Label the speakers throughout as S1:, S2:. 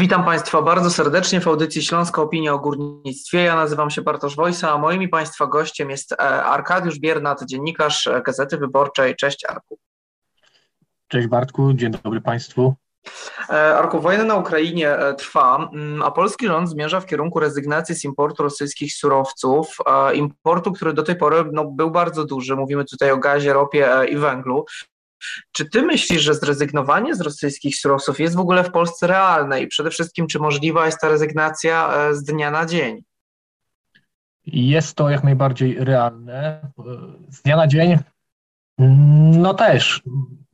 S1: Witam Państwa bardzo serdecznie w audycji Śląska Opinia o Górnictwie. Ja nazywam się Bartosz Wojsa, a moim Państwa gościem jest e, Arkadiusz Biernat, dziennikarz Gazety Wyborczej. Cześć Arku.
S2: Cześć Bartku, dzień dobry Państwu.
S1: E, Arku, wojna na Ukrainie e, trwa, mm, a polski rząd zmierza w kierunku rezygnacji z importu rosyjskich surowców, importu, który do tej pory no, był bardzo duży. Mówimy tutaj o gazie, ropie i węglu. Czy ty myślisz, że zrezygnowanie z rosyjskich surowców jest w ogóle w Polsce realne i przede wszystkim, czy możliwa jest ta rezygnacja e, z dnia na dzień?
S2: Jest to jak najbardziej realne. Z dnia na dzień, no też.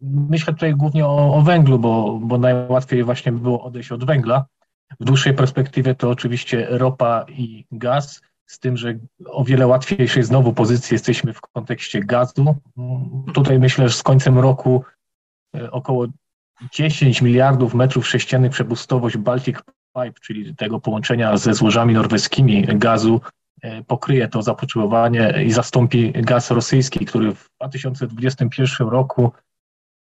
S2: Myślę tutaj głównie o, o węglu, bo, bo najłatwiej właśnie by było odejść od węgla. W dłuższej perspektywie to oczywiście ropa i gaz z tym, że o wiele łatwiejszej znowu pozycji jesteśmy w kontekście gazu. Tutaj myślę, że z końcem roku e, około 10 miliardów metrów sześciennych przepustowość Baltic Pipe, czyli tego połączenia ze złożami norweskimi gazu, e, pokryje to zapotrzebowanie i zastąpi gaz rosyjski, który w 2021 roku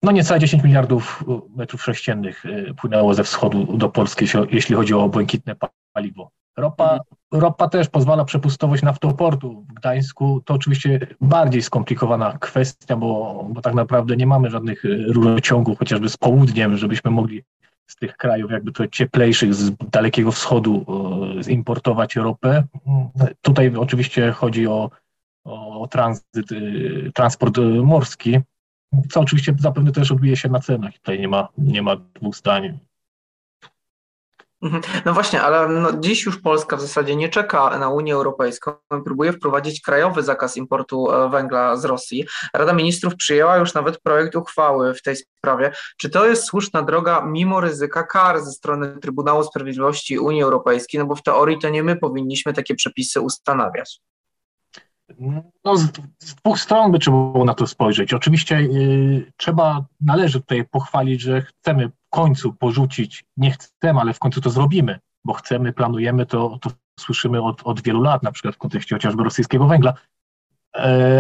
S2: no niecałe 10 miliardów metrów sześciennych e, płynęło ze wschodu do Polski, jeśli chodzi o błękitne paliwo. Ropa, ropa też pozwala przepustowość naftoportu w Gdańsku. To oczywiście bardziej skomplikowana kwestia, bo, bo tak naprawdę nie mamy żadnych e, rurociągów, chociażby z południem, żebyśmy mogli z tych krajów jakby to cieplejszych, z Dalekiego Wschodu e, importować ropę. Tutaj oczywiście chodzi o, o tranzyt, e, transport morski, co oczywiście zapewne też odbije się na cenach. Tutaj nie ma, nie ma dwóch zdań.
S1: Mhm. No właśnie, ale no dziś już Polska w zasadzie nie czeka na Unię Europejską, próbuje wprowadzić krajowy zakaz importu e, węgla z Rosji. Rada Ministrów przyjęła już nawet projekt uchwały w tej sprawie. Czy to jest słuszna droga mimo ryzyka kar ze strony Trybunału Sprawiedliwości Unii Europejskiej? No bo w teorii to nie my powinniśmy takie przepisy ustanawiać.
S2: No, z, z, dwóch stron by trzeba było na to spojrzeć. Oczywiście yy, trzeba, należy tutaj pochwalić, że chcemy w końcu porzucić, nie chcemy, ale w końcu to zrobimy, bo chcemy, planujemy, to, to słyszymy od, od wielu lat, na przykład w kontekście chociażby rosyjskiego węgla,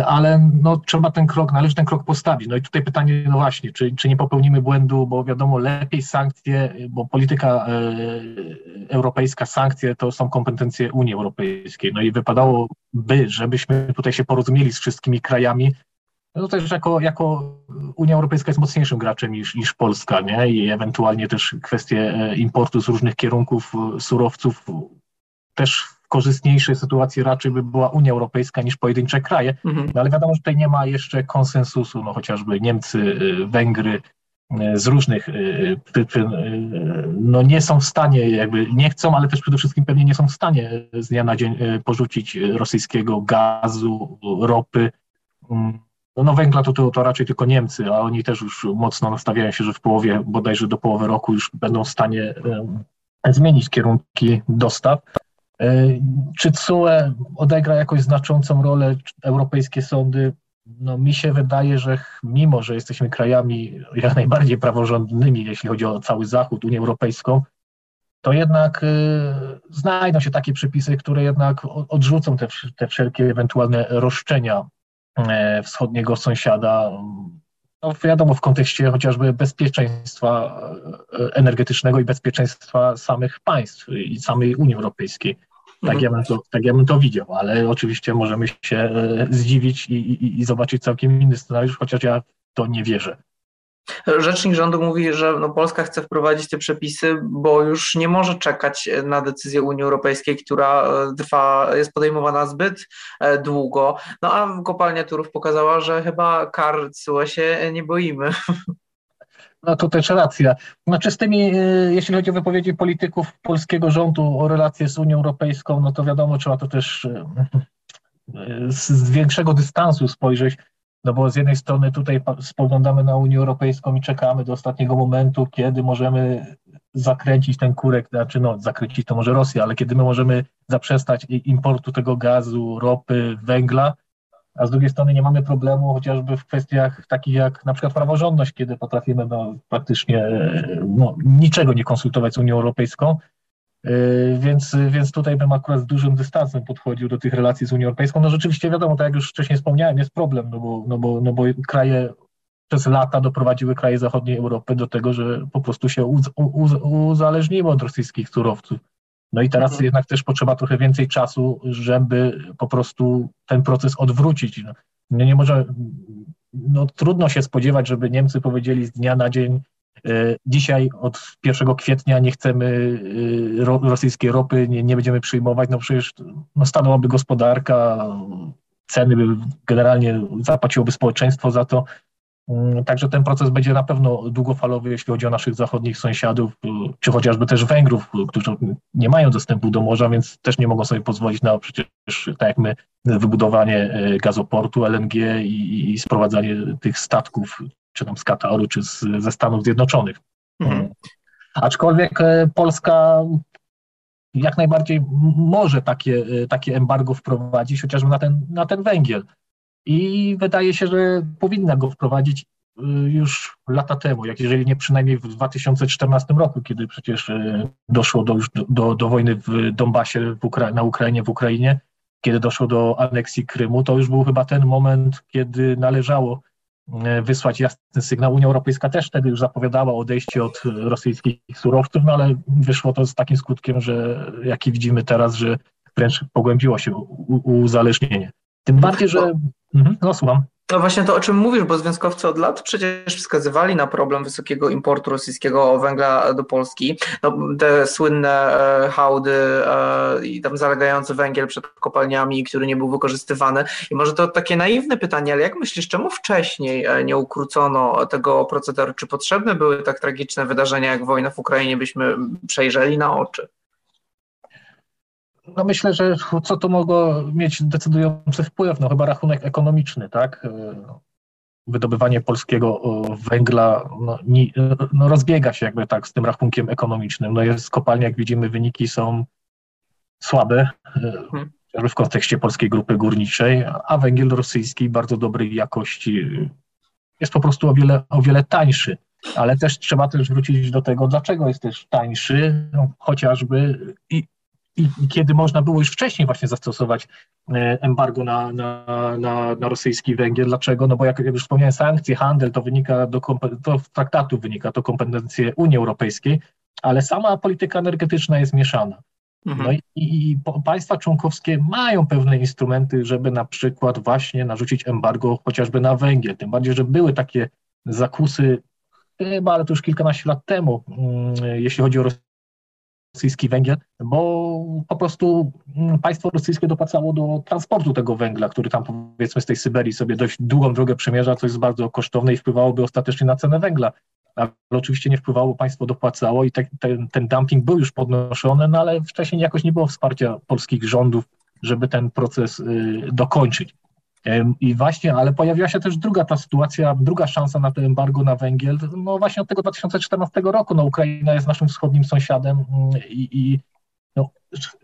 S2: ale no, trzeba ten krok, należy ten krok postawić. No i tutaj pytanie, no właśnie, czy, czy nie popełnimy błędu, bo wiadomo, lepiej sankcje, bo polityka e, europejska, sankcje to są kompetencje Unii Europejskiej. No i wypadałoby, żebyśmy tutaj się porozumieli z wszystkimi krajami. No też jako, jako Unia Europejska jest mocniejszym graczem niż, niż Polska, nie? I ewentualnie też kwestie e, importu z różnych kierunków surowców też korzystniejszej sytuacji raczej by była Unia Europejska niż pojedyncze kraje, mhm. no ale wiadomo, że tutaj nie ma jeszcze konsensusu, no chociażby Niemcy, y, Węgry y, z różnych y, przyczyn, no nie są w stanie, jakby nie chcą, ale też przede wszystkim pewnie nie są w stanie z dnia na dzień porzucić rosyjskiego gazu, ropy. Mm, no, no węgla to, to, to raczej tylko Niemcy, a oni też już mocno nastawiają się, że w połowie, bodajże do połowy roku już będą w stanie zmienić kierunki dostaw. E, czy CUE odegra jakąś znaczącą rolę europejskie sądy? No, mi się wydaje, że mimo, że jesteśmy krajami jak najbardziej praworządnymi, jeśli chodzi o cały Zachód, Unię Europejską, to jednak y, znajdą się takie przepisy, które jednak odrzucą te, te wszelkie ewentualne roszczenia y, wschodniego sąsiada. No, wiadomo, w kontekście chociażby bezpieczeństwa energetycznego i bezpieczeństwa samych państw i samej Unii Europejskiej. Tak, mhm. ja bym to, tak ja bym to widział, ale oczywiście możemy się e, zdziwić i, i, i zobaczyć całkiem inny scenariusz, chociaż ja to nie wierzę.
S1: Rzecznik rządu mówi, że no Polska chce wprowadzić te przepisy, bo już nie może czekać na decyzję Unii Europejskiej, która e, trwa, jest podejmowana zbyt e, długo. No a kopalnia Turów pokazała, że chyba kar CUE się nie boimy.
S2: No to też racja. Znaczy z tymi, y, jeśli chodzi o wypowiedzi polityków polskiego rządu o relacje z Unią Europejską, no to wiadomo, trzeba to też y, y, z większego dystansu spojrzeć, no bo z jednej strony tutaj spoglądamy na Unię Europejską i czekamy do ostatniego momentu, kiedy możemy zakręcić ten kurek, znaczy no zakręcić to może Rosja, ale kiedy my możemy zaprzestać importu tego gazu, ropy, węgla, a z drugiej strony nie mamy problemu chociażby w kwestiach takich jak na przykład praworządność, kiedy potrafimy no, praktycznie no, niczego nie konsultować z Unią Europejską, yy, więc, więc tutaj bym akurat z dużym dystansem podchodził do tych relacji z Unią Europejską. No rzeczywiście wiadomo, tak jak już wcześniej wspomniałem, jest problem, no bo, no bo, no bo kraje przez lata doprowadziły kraje zachodniej Europy do tego, że po prostu się uz, uz, uzależniły od rosyjskich surowców. No i teraz mhm. jednak też potrzeba trochę więcej czasu, żeby po prostu ten proces odwrócić. No, nie może, no, trudno się spodziewać, żeby Niemcy powiedzieli z dnia na dzień, e, dzisiaj od 1 kwietnia nie chcemy e, rosyjskiej ropy, nie, nie będziemy przyjmować, no przecież no, stanęłaby gospodarka, ceny by generalnie zapłaciłoby społeczeństwo za to. Mm, także ten proces będzie na pewno długofalowy, jeśli chodzi o naszych zachodnich sąsiadów, y, czy chociażby też Węgrów, y, którzy nie mają dostępu do morza, więc też nie mogą sobie pozwolić na przecież, tak jak my, wybudowanie y, gazoportu LNG i, i sprowadzanie tych statków, czy tam z Kataru, czy z, ze Stanów Zjednoczonych. Mhm. Mm. Aczkolwiek Polska jak najbardziej może takie, takie embargo wprowadzić, chociażby na ten, na ten węgiel i wydaje się, że powinna go wprowadzić y, już lata temu, jak jeżeli nie przynajmniej w 2014 roku, kiedy przecież y, doszło do, już do, do wojny w Donbasie w Ukra na Ukrainie, w Ukrainie, kiedy doszło do aneksji Krymu, to już był chyba ten moment, kiedy należało y, wysłać jasny sygnał. Unia Europejska też wtedy już zapowiadała odejście od rosyjskich surowców, no ale wyszło to z takim skutkiem, że jaki widzimy teraz, że wręcz pogłębiło się uzależnienie. Tym bardziej, że Mhm, no słucham.
S1: No właśnie to, o czym mówisz, bo związkowcy od lat przecież wskazywali na problem wysokiego importu rosyjskiego węgla do Polski. No, te słynne e, hałdy e, i tam zalegający węgiel przed kopalniami, który nie był wykorzystywany. I może to takie naiwne pytanie, ale jak myślisz, czemu wcześniej e, nie ukrócono tego procederu? Czy potrzebne były tak tragiczne wydarzenia jak wojna w Ukrainie, byśmy przejrzeli na oczy?
S2: No myślę, że co to mogło mieć decydujący wpływ? No chyba rachunek ekonomiczny, tak? Wydobywanie polskiego węgla no, no rozbiega się jakby tak z tym rachunkiem ekonomicznym. No jest kopalnia, jak widzimy, wyniki są słabe, hmm. w kontekście polskiej grupy górniczej, a węgiel rosyjski bardzo dobrej jakości jest po prostu o wiele, o wiele tańszy. Ale też trzeba też wrócić do tego, dlaczego jest też tańszy, no, chociażby i i, i, kiedy można było już wcześniej właśnie zastosować e, embargo na, na, na, na rosyjski węgiel. Dlaczego? No bo jak, jak już wspomniałem, sankcje, handel to wynika do, to w traktatu wynika, to kompetencje Unii Europejskiej, ale sama polityka energetyczna jest mieszana. Mhm. No i, i, i państwa członkowskie mają pewne instrumenty, żeby na przykład właśnie narzucić embargo chociażby na węgiel. Tym bardziej, że były takie zakusy chyba, ale to już kilkanaście lat temu, mm, jeśli chodzi o rosyjski węgiel, bo po prostu mm, państwo rosyjskie dopłacało do transportu tego węgla, który tam powiedzmy z tej Syberii sobie dość długą drogę przemierza, co jest bardzo kosztowne i wpływałoby ostatecznie na cenę węgla. Ale oczywiście nie wpływało, państwo dopłacało i te, ten, ten dumping był już podnoszony, no ale wcześniej jakoś nie było wsparcia polskich rządów, żeby ten proces y, dokończyć. I właśnie, ale pojawiła się też druga ta sytuacja, druga szansa na to embargo na węgiel, no właśnie od tego 2014 roku, no Ukraina jest naszym wschodnim sąsiadem mm, i, i no,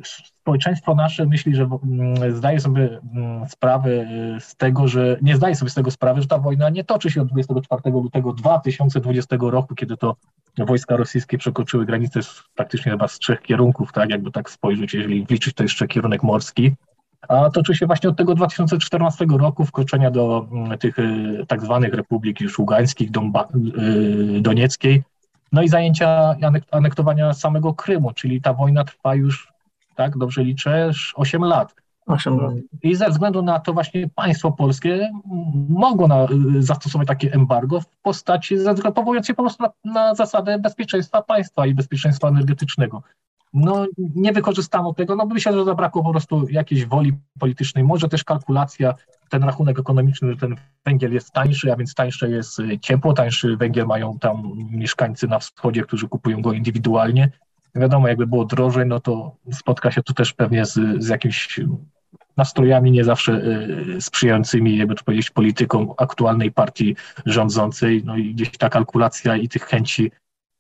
S2: społeczeństwo nasze myśli, że mm, zdaje sobie mm, sprawę y, z tego, że nie zdaje sobie z tego sprawy, że ta wojna nie toczy się od 24 lutego 2020 roku, kiedy to wojska rosyjskie przekroczyły granicę praktycznie chyba z trzech kierunków, tak, jakby tak spojrzeć, jeżeli wliczyć to jeszcze kierunek morski a toczy się właśnie od tego 2014 roku wkroczenia do mm, tych y, tak zwanych republik już ługańskich, y, Donieckiej, no i zajęcia anektowania samego Krymu, czyli ta wojna trwa już, tak dobrze liczę, 8 lat. 8 lat. I ze względu na to właśnie państwo polskie mogło na, y, zastosować takie embargo w postaci, powołując się po prostu na, na zasadę bezpieczeństwa państwa i bezpieczeństwa energetycznego no nie wykorzystano tego, no myślę, że zabrakło po prostu jakiejś woli politycznej, może też kalkulacja, ten rachunek ekonomiczny, że ten węgiel jest tańszy, a więc tańsze jest y, ciepło, tańszy węgiel mają tam mieszkańcy na wschodzie, którzy kupują go indywidualnie. Wiadomo, jakby było drożej, no to spotka się tu też pewnie z, z jakimiś nastrojami nie zawsze y, sprzyjającymi, jakby to powiedzieć, polityką aktualnej partii rządzącej, no i gdzieś ta kalkulacja i tych chęci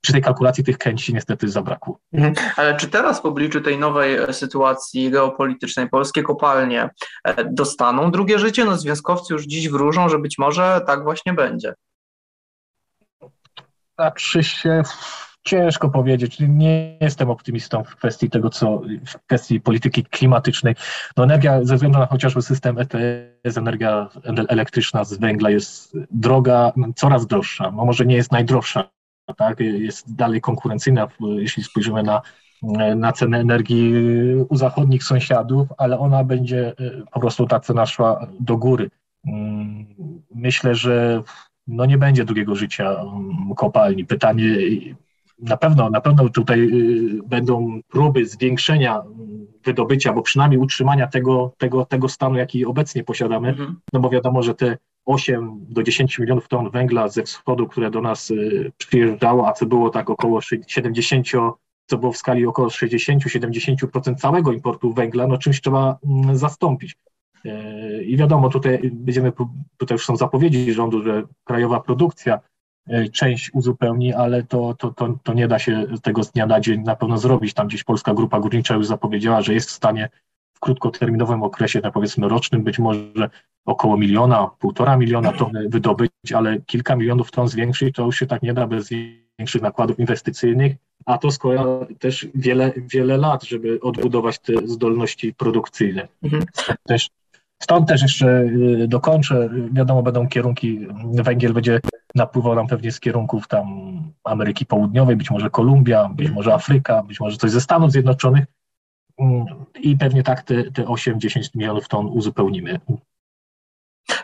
S2: przy tej kalkulacji tych chęci niestety zabrakło.
S1: Mhm. Ale czy teraz w obliczu tej nowej e, sytuacji geopolitycznej polskie kopalnie e, dostaną drugie życie? No związkowcy już dziś wróżą, że być może tak właśnie będzie.
S2: Znaczy się, Ciężko powiedzieć. Nie jestem optymistą w kwestii tego, co w kwestii polityki klimatycznej. No energia, ze względu na chociażby system ETS, energia elektryczna z węgla jest droga, coraz droższa. No może nie jest najdroższa, tak? Jest dalej konkurencyjna, jeśli spojrzymy na, na cenę energii u zachodnich sąsiadów, ale ona będzie po prostu ta cena szła do góry. Mm, myślę, że no nie będzie drugiego życia mm, kopalni. Pytanie, na pewno, na pewno tutaj y, będą próby zwiększenia mm, wydobycia, bo przynajmniej utrzymania tego, tego, tego stanu, jaki obecnie posiadamy, mhm. no bo wiadomo, że te 8 do 10 milionów ton węgla ze wschodu, które do nas y, przyjeżdżało, a co było tak około 70, co było w skali około 60-70% całego importu węgla, no czymś trzeba mm, zastąpić. E, I wiadomo, tutaj będziemy, tutaj już są zapowiedzi rządu, że krajowa produkcja e, część uzupełni, ale to, to, to, to nie da się tego z dnia na dzień na pewno zrobić. Tam gdzieś Polska Grupa Górnicza już zapowiedziała, że jest w stanie krótkoterminowym okresie, tak powiedzmy rocznym, być może około miliona, półtora miliona ton wydobyć, ale kilka milionów ton zwiększyć, to już się tak nie da bez większych nakładów inwestycyjnych, a to skoro też wiele, wiele lat, żeby odbudować te zdolności produkcyjne. Mhm. Też Stąd też jeszcze y, dokończę. Wiadomo, będą kierunki, węgiel będzie napływał nam pewnie z kierunków tam Ameryki Południowej, być może Kolumbia, być może Afryka, być może coś ze Stanów Zjednoczonych i pewnie tak te, te 8-10 milionów ton uzupełnimy.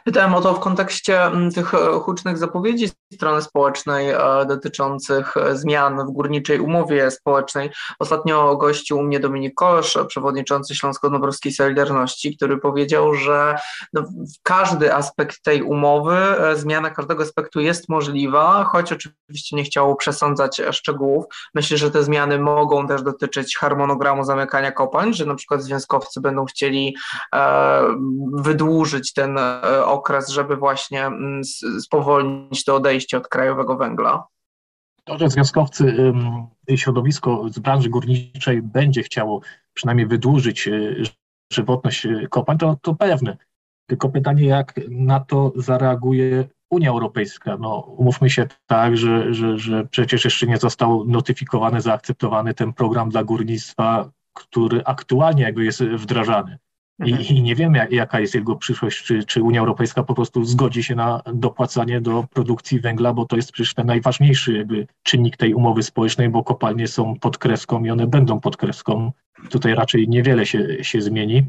S1: Pytałem o to w kontekście mm, tych e, hucznych zapowiedzi strony społecznej e, dotyczących e, zmian w górniczej umowie społecznej. Ostatnio gościł u mnie Dominik Kosz, przewodniczący Śląsko-Nobrowskiej Solidarności, który powiedział, że no, każdy aspekt tej umowy, zmiana każdego aspektu jest możliwa, choć oczywiście nie chciał przesądzać szczegółów. Myślę, że te zmiany mogą też dotyczyć harmonogramu zamykania kopalń, że na przykład związkowcy będą chcieli e, wydłużyć ten okres, żeby właśnie mm, spowolnić to odejście od krajowego węgla?
S2: To, że związkowcy, środowisko z branży górniczej będzie chciało przynajmniej wydłużyć y, żywotność y, kopalń, to, to pewne. Tylko pytanie, jak na to zareaguje Unia Europejska. No, umówmy się tak, że, że, że przecież jeszcze nie został notyfikowany, zaakceptowany ten program dla górnictwa, który aktualnie jakby jest wdrażany. I, mhm. I, nie wiemy, jak, jaka jest jego przyszłość, czy, czy Unia Europejska po prostu zgodzi się na dopłacanie do produkcji węgla, bo to jest przecież ten najważniejszy jakby czynnik tej umowy społecznej, bo kopalnie są pod kreską i one będą pod kreską. Tutaj raczej niewiele się, się zmieni.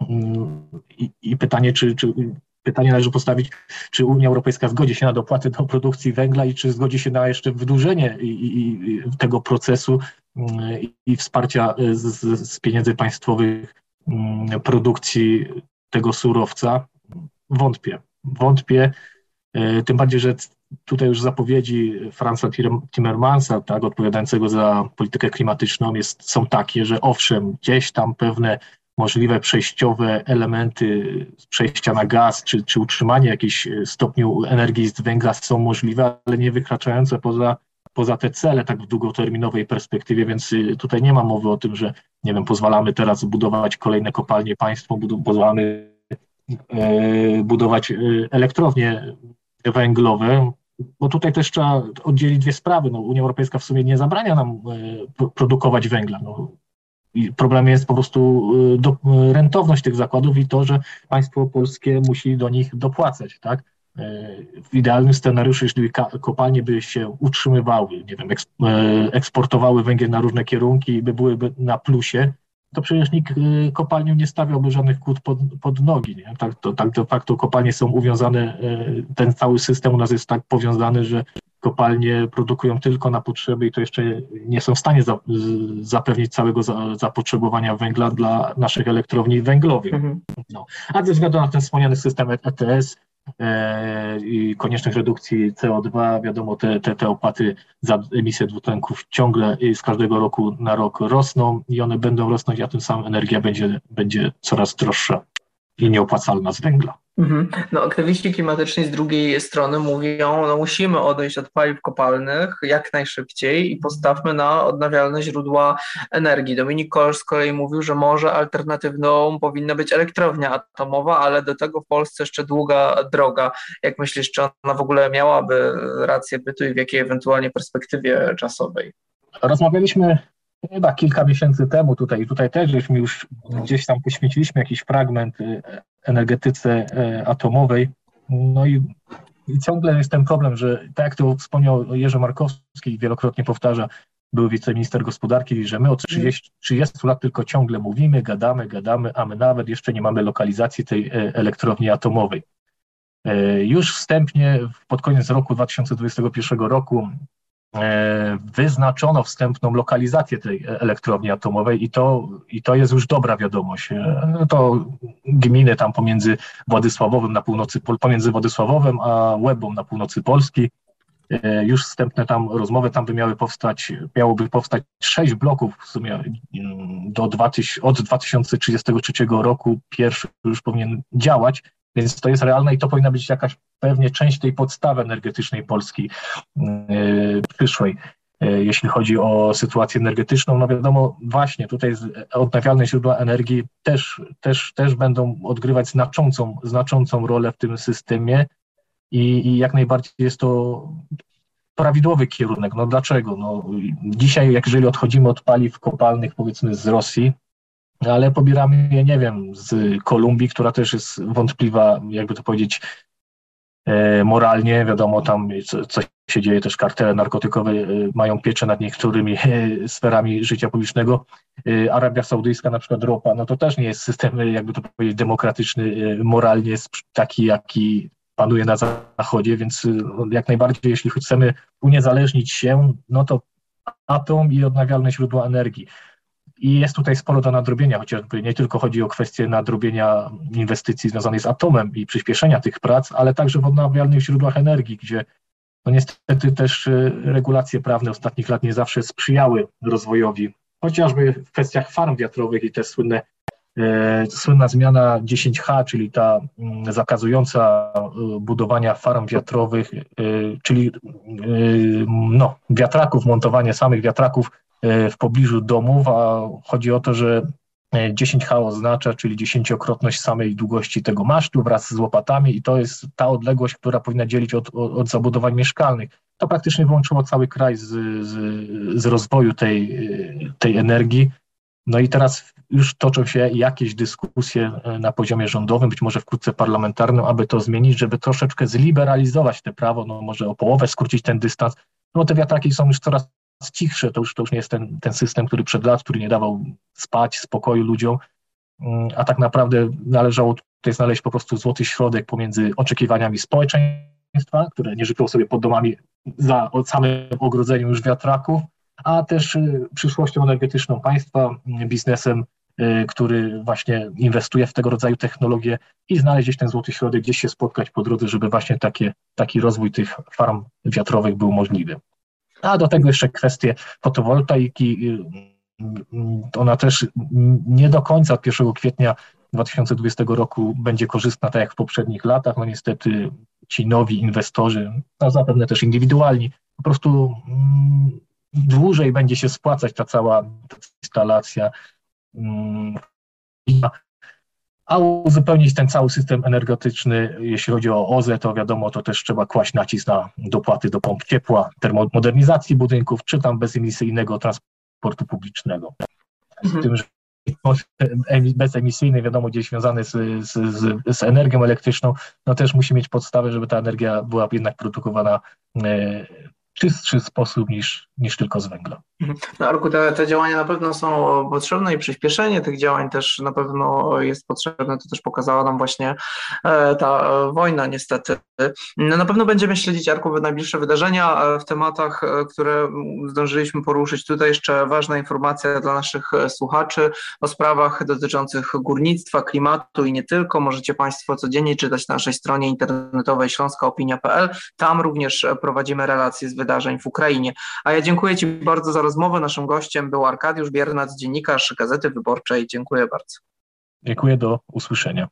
S2: Mm, I, i pytanie, czy, czy pytanie należy postawić, czy Unia Europejska zgodzi się na dopłaty do produkcji węgla i czy zgodzi się na jeszcze wydłużenie i, i, tego procesu mm, i, wsparcia z, z pieniędzy państwowych produkcji tego surowca? Wątpię. Wątpię, e, tym bardziej, że tutaj już zapowiedzi Franza Timmermansa, tak, odpowiadającego za politykę klimatyczną, jest, są takie, że owszem, gdzieś tam pewne możliwe przejściowe elementy przejścia na gaz, czy, czy utrzymanie jakiegoś stopniu energii z węgla są możliwe, ale nie wykraczające poza poza te cele tak w długoterminowej perspektywie, więc y, tutaj nie ma mowy o tym, że nie wiem, pozwalamy teraz budować kolejne kopalnie państwo, pozwalamy e, budować e, elektrownie węglowe, bo tutaj też trzeba oddzielić dwie sprawy. No, Unia Europejska w sumie nie zabrania nam e, produkować węgla. No, i problem jest po prostu rentowność tych zakładów i to, że państwo polskie musi do nich dopłacać, tak? W idealnym scenariuszu, jeśli kopalnie by się utrzymywały, nie wiem, e, eksportowały węgiel na różne kierunki i by byłyby na plusie, to przecież nikt e, kopalniom nie stawiałby żadnych kłód pod, pod nogi. Nie? Tak, to, tak de facto kopalnie są uwiązane, e, ten cały system u nas jest tak powiązany, że kopalnie produkują tylko na potrzeby i to jeszcze nie są w stanie za, zapewnić całego za, zapotrzebowania węgla dla naszych elektrowni węglowych. Mhm. No. A ze względu na ten wspomniany system ETS, E, i konieczność redukcji CO2. Wiadomo, te, te, te opłaty za emisję dwutlenków ciągle z każdego roku na rok rosną i one będą rosnąć, a tym samym energia będzie, będzie coraz droższa. I nieopłacalna z węgla.
S1: Mhm. No, aktywiści klimatyczni z drugiej strony mówią, no musimy odejść od paliw kopalnych jak najszybciej i postawmy na odnawialne źródła energii. Dominik Kolsz z kolei mówił, że może alternatywną powinna być elektrownia atomowa, ale do tego w Polsce jeszcze długa droga. Jak myślisz, czy ona w ogóle miałaby rację bytu i w jakiej ewentualnie perspektywie czasowej?
S2: Rozmawialiśmy chyba kilka miesięcy temu tutaj, tutaj też żeśmy już gdzieś tam poświęciliśmy jakiś fragment y, energetyce y, atomowej. No i, i ciągle jest ten problem, że tak jak to wspomniał Jerzy Markowski wielokrotnie powtarza, był wiceminister gospodarki, że my od 30, 30 lat tylko ciągle mówimy, gadamy, gadamy, a my nawet jeszcze nie mamy lokalizacji tej y, elektrowni atomowej. Już wstępnie pod koniec roku 2021 roku E, wyznaczono wstępną lokalizację tej elektrowni atomowej i to, i to jest już dobra wiadomość. E, to gminy tam pomiędzy Władysławowem na północy, pomiędzy Władysławowem a Łebą na północy Polski, e, już wstępne tam rozmowy, tam by miały powstać, miałoby powstać sześć bloków w sumie mm, do 2000, od 2033 roku pierwszy już powinien działać, więc to jest realne i to powinna być jakaś pewnie część tej podstawy energetycznej Polski yy, przyszłej. Yy, jeśli chodzi o sytuację energetyczną, no wiadomo, właśnie tutaj odnawialne źródła energii też, też, też będą odgrywać znaczącą, znaczącą rolę w tym systemie i, i jak najbardziej jest to prawidłowy kierunek. No dlaczego? No, dzisiaj, jeżeli odchodzimy od paliw kopalnych, powiedzmy z Rosji, ale pobieramy je, nie wiem, z Kolumbii, która też jest wątpliwa, jakby to powiedzieć, e, moralnie. Wiadomo, tam co, się dzieje, też kartele narkotykowe e, mają pieczę nad niektórymi e, sferami życia publicznego. Arabia Saudyjska, na przykład ropa, no to też nie jest system, jakby to powiedzieć, demokratyczny, moralnie taki, jaki panuje na Zachodzie, więc jak najbardziej, jeśli chcemy uniezależnić się, no to atom i odnawialne źródła energii. I jest tutaj sporo do nadrobienia, chociażby nie tylko chodzi o kwestię nadrobienia inwestycji związanych z atomem i przyspieszenia tych prac, ale także w odnawialnych źródłach energii, gdzie no niestety też y, regulacje prawne ostatnich lat nie zawsze sprzyjały rozwojowi, chociażby w kwestiach farm wiatrowych i te słynne, e, słynna zmiana 10H, czyli ta mm, zakazująca y, budowania farm wiatrowych, e, czyli no, wiatraków, montowanie samych wiatraków E, w pobliżu domów, a chodzi o to, że 10H e, oznacza, czyli dziesięciokrotność samej długości tego masztu wraz z łopatami i to jest ta odległość, która powinna dzielić od, od zabudowań mieszkalnych. To praktycznie wyłączyło cały kraj z, z, z rozwoju tej, tej energii. No i teraz już toczą się jakieś dyskusje e, na poziomie rządowym, być może wkrótce parlamentarnym, aby to zmienić, żeby troszeczkę zliberalizować te prawo, no może o połowę skrócić ten dystans, no te wiatraki są już coraz cichsze, to już, to już nie jest ten, ten system, który przed lat, który nie dawał spać, spokoju ludziom, mm, a tak naprawdę należało tutaj znaleźć po prostu złoty środek pomiędzy oczekiwaniami społeczeństwa, które nie życzyło sobie pod domami za samym ogrodzeniem już wiatraków, a też y, przyszłością energetyczną państwa, mm, biznesem, y, który właśnie inwestuje w tego rodzaju technologie i znaleźć ten złoty środek, gdzieś się spotkać po drodze, żeby właśnie takie, taki rozwój tych farm wiatrowych był możliwy. A do tego jeszcze kwestie fotowoltaiki. Ona też nie do końca od 1 kwietnia 2020 roku będzie korzystna, tak jak w poprzednich latach. No niestety ci nowi inwestorzy, a zapewne też indywidualni, po prostu mm, dłużej będzie się spłacać ta cała instalacja. A uzupełnić ten cały system energetyczny, jeśli chodzi o OZE, to wiadomo, to też trzeba kłaść nacisk na dopłaty do pomp ciepła, termomodernizacji budynków, czy tam bezemisyjnego transportu publicznego. Mhm. Tym, że bezemisyjny, wiadomo, gdzieś związany z, z, z, z, energią elektryczną, no też musi mieć podstawę, żeby ta energia była jednak produkowana e, czystszy sposób niż, niż tylko z węgla.
S1: Mhm. No Arku, te, te działania na pewno są potrzebne i przyspieszenie tych działań też na pewno jest potrzebne. To też pokazała nam właśnie e, ta e, wojna niestety. No, na pewno będziemy śledzić Arku najbliższe wydarzenia w tematach, e, które zdążyliśmy poruszyć. Tutaj jeszcze ważna informacja dla naszych słuchaczy o sprawach dotyczących górnictwa, klimatu i nie tylko. Możecie Państwo codziennie czytać na naszej stronie internetowej śląskaopinia.pl. Tam również prowadzimy relacje z wydarzeń w Ukrainie. A ja dziękuję Ci bardzo za rozmowę. Naszym gościem był Arkadiusz Biernac, dziennikarz Gazety Wyborczej. Dziękuję bardzo.
S2: Dziękuję, do usłyszenia.